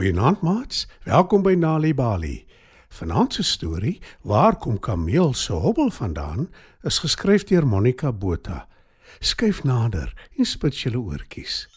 Goeienaand maats, welkom by Nali Bali. Vanaand se storie, Waar kom Kameel se hobbel vandaan, is geskryf deur Monica Botha. Skyf nader en spit julle oortjies.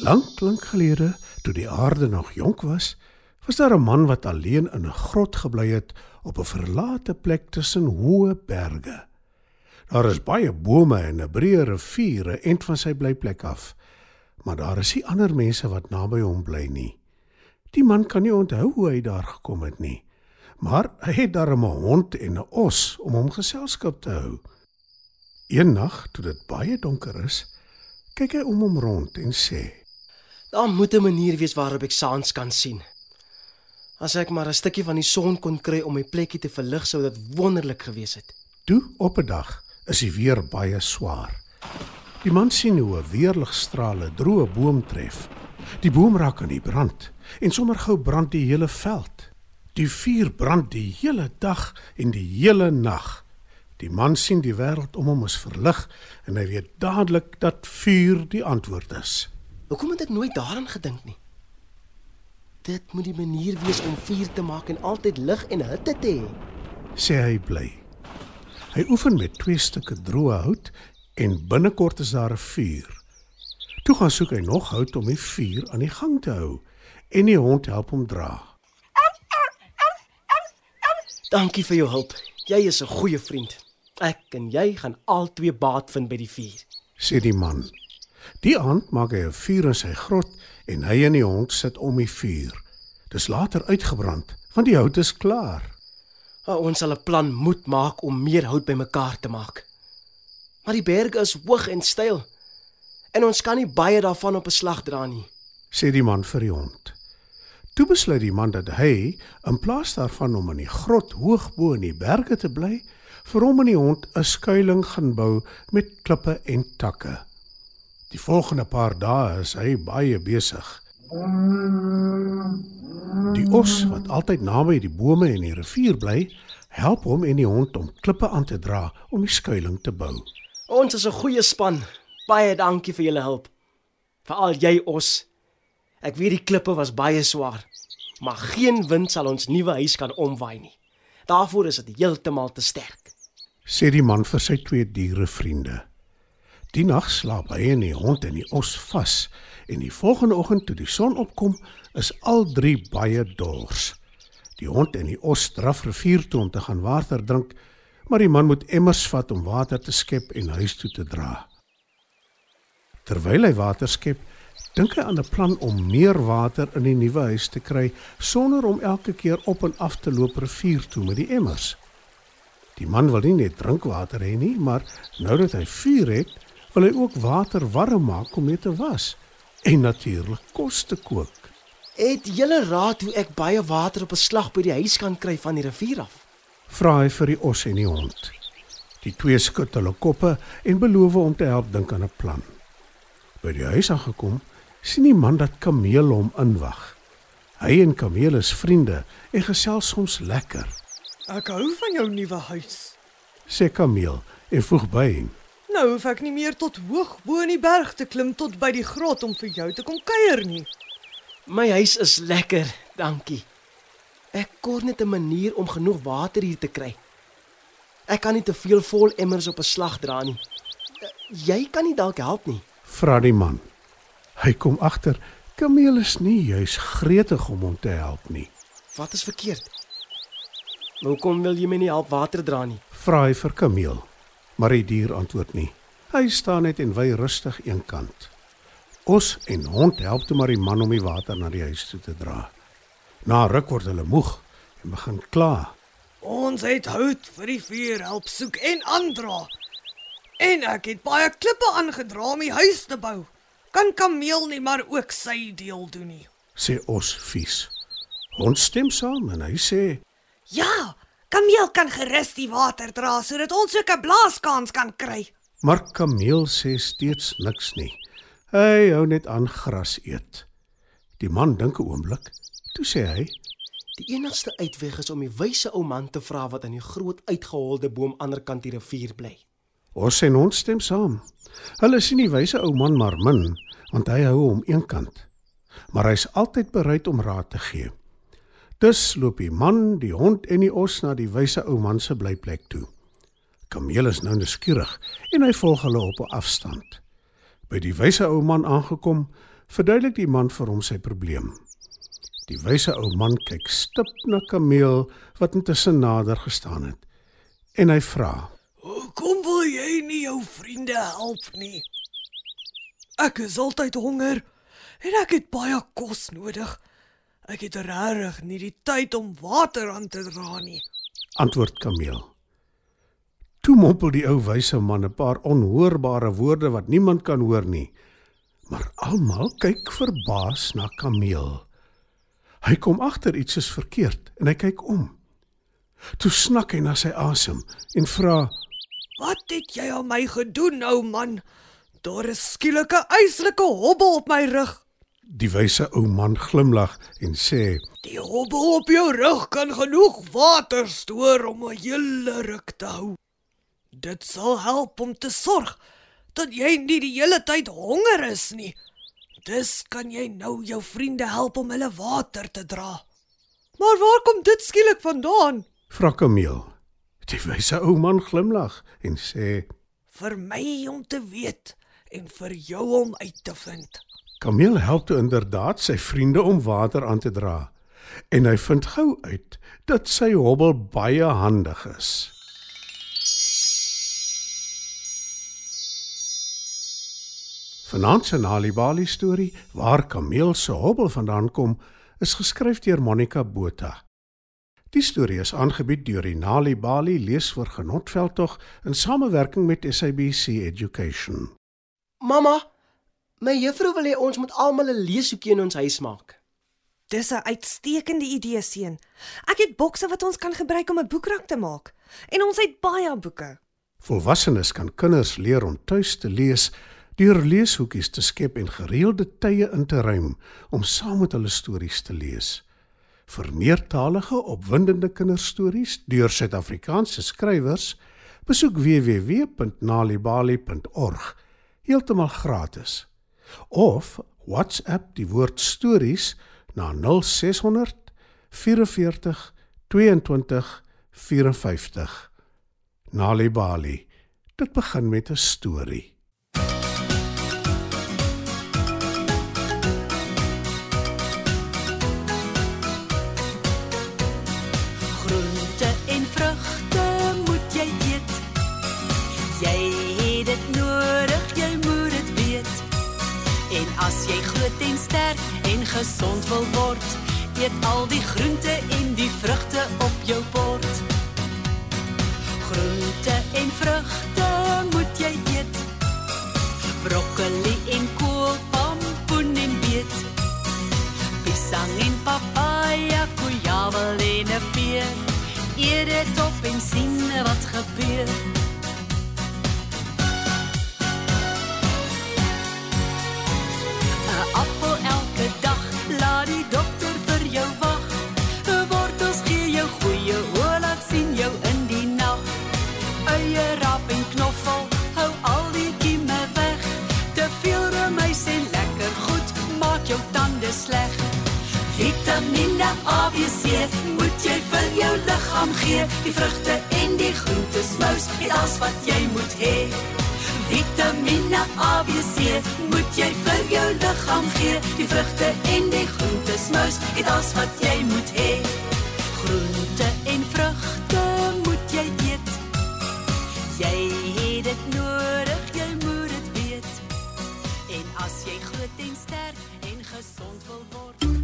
Lank, lank gelede, toe die aarde nog jonk was, was daar 'n man wat alleen in 'n grot gebly het op 'n verlate plek tussen hoë berge. Daar is baie bome en 'n breë rivier end van sy blyplek af. Maar daar is nie ander mense wat naby hom bly nie. Die man kan nie onthou hoe hy daar gekom het nie. Maar hy het daar 'n hond en 'n os om hom geselskap te hou. Eendag, toe dit baie donker is, kyk hy om hom rond en sê: Daar moet 'n manier wees waarop ek saans kan sien. As ek maar 'n stukkie van die son kon kry om my plekkie te verlig, sou dit wonderlik gewees het. Toe op 'n dag is die weer baie swaar. Die man sien hoe 'n weerligstrale droë boom tref. Die boom raak aan die brand en sommer gou brand die hele veld. Die vuur brand die hele dag en die hele nag. Die man sien die wêreld om hom is verlig en hy weet dadelik dat vuur die antwoord is. Hoekom het ek nooit daaraan gedink nie? Dit moet die manier wees om vuur te maak en altyd lig en hitte te hê, sê hy bly. Hy oefen met twee stukke droë hout en binnekort is daar 'n vuur. Toe gaan soek hy nog hout om die vuur aan die gang te hou en die hond help hom dra. Dankie vir jou hulp. Jy is 'n goeie vriend. Ek en jy gaan albei baat vind by die vuur, sê die man. Die aand maak hy 'n vuur in sy grot en hy en die hond sit om die vuur. Dis later uitgebrand want die hout is klaar. O, ons sal 'n plan moet maak om meer hout bymekaar te maak. Maar die berge is hoog en steil en ons kan nie baie daarvan op 'n slag dra nie, sê die man vir die hond. Toe besluit die man dat hy, in plaas daarvan om in die grot hoog bo in die berge te bly, vir hom en die hond 'n skuilings gaan bou met klippe en takke. Die volgende paar dae is hy baie besig. Die os wat altyd naby die bome en die rivier bly, help hom en die hond om klippe aan te dra om die skuilings te bou. Ons is 'n goeie span. Baie dankie vir julle hulp. Veral jy os. Ek weet die klippe was baie swaar, maar geen wind sal ons nuwe huis kan omwaai nie. Daarvoor is dit heeltemal te sterk. Sê die man vir sy twee diere vriende. Die nag slaap hy en die hond en die os vas en die volgende oggend toe die son opkom, is al drie baie dors. Die hond en die os draf rivier toe om te gaan water drink, maar die man moet emmers vat om water te skep en huis toe te dra. Terwyl hy water skep, dink hy aan 'n plan om meer water in die nuwe huis te kry sonder om elke keer op en af te loop rivier toe met die emmers. Die man wil nie net drinkwater hê nie, maar nou dat hy vuur het, wil hy ook water warm maak om mee te was en natuurlik kos te kook. Het julle raad hoe ek baie water op 'n slag by die huis kan kry van die rivier af? Vra hy vir die os en die hond. Die twee skud hulle koppe en beloof om te help dink aan 'n plan. By die huis aangekom, sien die man dat Kameel hom inwag. Hy en Kameel is vriende en gesels soms lekker. Ek hou van jou nuwe huis, sê Kameel en voeg by: Nou hoef ek nie meer tot hoog bo in die berg te klim tot by die grot om vir jou te kom kuier nie. My huis is lekker, dankie. Ek kort net 'n manier om genoeg water hier te kry. Ek kan nie te veel vol emmers op 'n slag dra nie. Jy kan nie dalk help nie, vra die man. Hy kom agter Kameel is nie juis gretig om hom te help nie. Wat is verkeerd? Hoekom wil jy my nie help water dra nie? Vra hy vir Kameel maar die dier antwoord nie. Hy staan net en wy rustig eenkant. Os en hond help toe maar die man om die water na die huis toe te dra. Na ruk word hulle moeg en begin kla. Ons het hout vir die vuur help soek en aandra. En ek het baie klippe aangedra om die huis te bou. Kan Kameel nie maar ook sy deel doen nie? sê Os vies. Hond stem saam en hy sê: "Ja, Kameel kan gerus die water dra sodat ons ook 'n blaaskans kan kry. Maar Kameel sê steeds niks nie. Hy hou net aan gras eet. Die man dink 'n oomblik. Toe sê hy: "Die enigste uitweg is om die wyse ou man te vra wat aan die groot uitgeholde boom aanderkant die rivier bly." Os en ons stem saam. Hulle sien die wyse ou man maar min, want hy hou hom eenkant. Maar hy's altyd bereid om raad te gee. Dus loop die man, die hond en die os na die wyse ou man se blyplek toe. Kameel is nou nuuskierig en hy volg hulle op 'n afstand. By die wyse ou man aangekom, verduidelik die man vir hom sy probleem. Die wyse ou man kyk stip na Kameel wat intussen nader gestaan het. En hy vra: "Hoekom wil jy nie jou vriende help nie? Ek is altyd honger en ek het baie kos nodig. Ek het regtig nie die tyd om water aan te dra nie." Antwoord Kameel: Toe mompel die ou wyse man 'n paar onhoorbare woorde wat niemand kan hoor nie. Maar almal kyk verbaas na Kameel. Hy kom agter iets is verkeerd en hy kyk om. Toe snak hy na sy asem en vra: "Wat het jy aan my gedoen, ou man? Daar is skielik 'n eislike hobbel op my rug." Die wyse ou man glimlag en sê: "Die hobbel op jou rug kan genoeg water stoor om 'n hele ruk te hou." Dit sal help om te sorg dat jy nie die hele tyd honger is nie. Dis kan jy nou jou vriende help om hulle water te dra. Maar waar kom dit skielik vandaan? Vra Kameel. Die wyse ou man glimlag en sê: "Vir my om te weet en vir jou om uit te vind." Kameel help toe inderdaad sy vriende om water aan te dra en hy vind gou uit dat sy hobbel baie handig is. Vanaand se Nalibali storie waar Kameel se hobbel vandaan kom, is geskryf deur Monica Botha. Die storie is aangebied deur die Nalibali leesvoor genotveldtog in samewerking met SABC Education. Mamma, my juffrou wil hê ons moet almal 'n leeshoekie in ons huis maak. Dis 'n uitstekende idee, seun. Ek het bokse wat ons kan gebruik om 'n boekrak te maak. En ons het baie boeke. Volwassenes kan kinders leer om tuis te lees deur leeshoekies te skep en gereelde tye in te ruim om saam met hulle stories te lees. Vir meertalige opwindende kinderstories deur Suid-Afrikaanse skrywers, besoek www.nalibali.org heeltemal gratis. Of WhatsApp die woord stories na 0600 44 22 54. Nalibali. Dit begin met 'n storie. En as jy groot en sterk en gesond wil word, eet al die groente en die vrugte op jou bord. Groente en vrugte moet jy eet. Broccoli en kool, pompoen en beet. Pisang en papaya, koeiawel en 'n peer. Eet dit op en sien wat gebeur. Vitamiene A, B, C moet jy vir jou liggaam gee. Die vrugte en die groentes, mous, dit alles wat jy moet hê. Vitamiene A, B, C moet jy vir jou liggaam gee. Die vrugte en die groentes, mous, dit alles wat jy moet hê. Groente en vrugte moet jy eet. Jy het dit nodig, jy moet dit weet. En as jy groot en sterk en gesond wil word,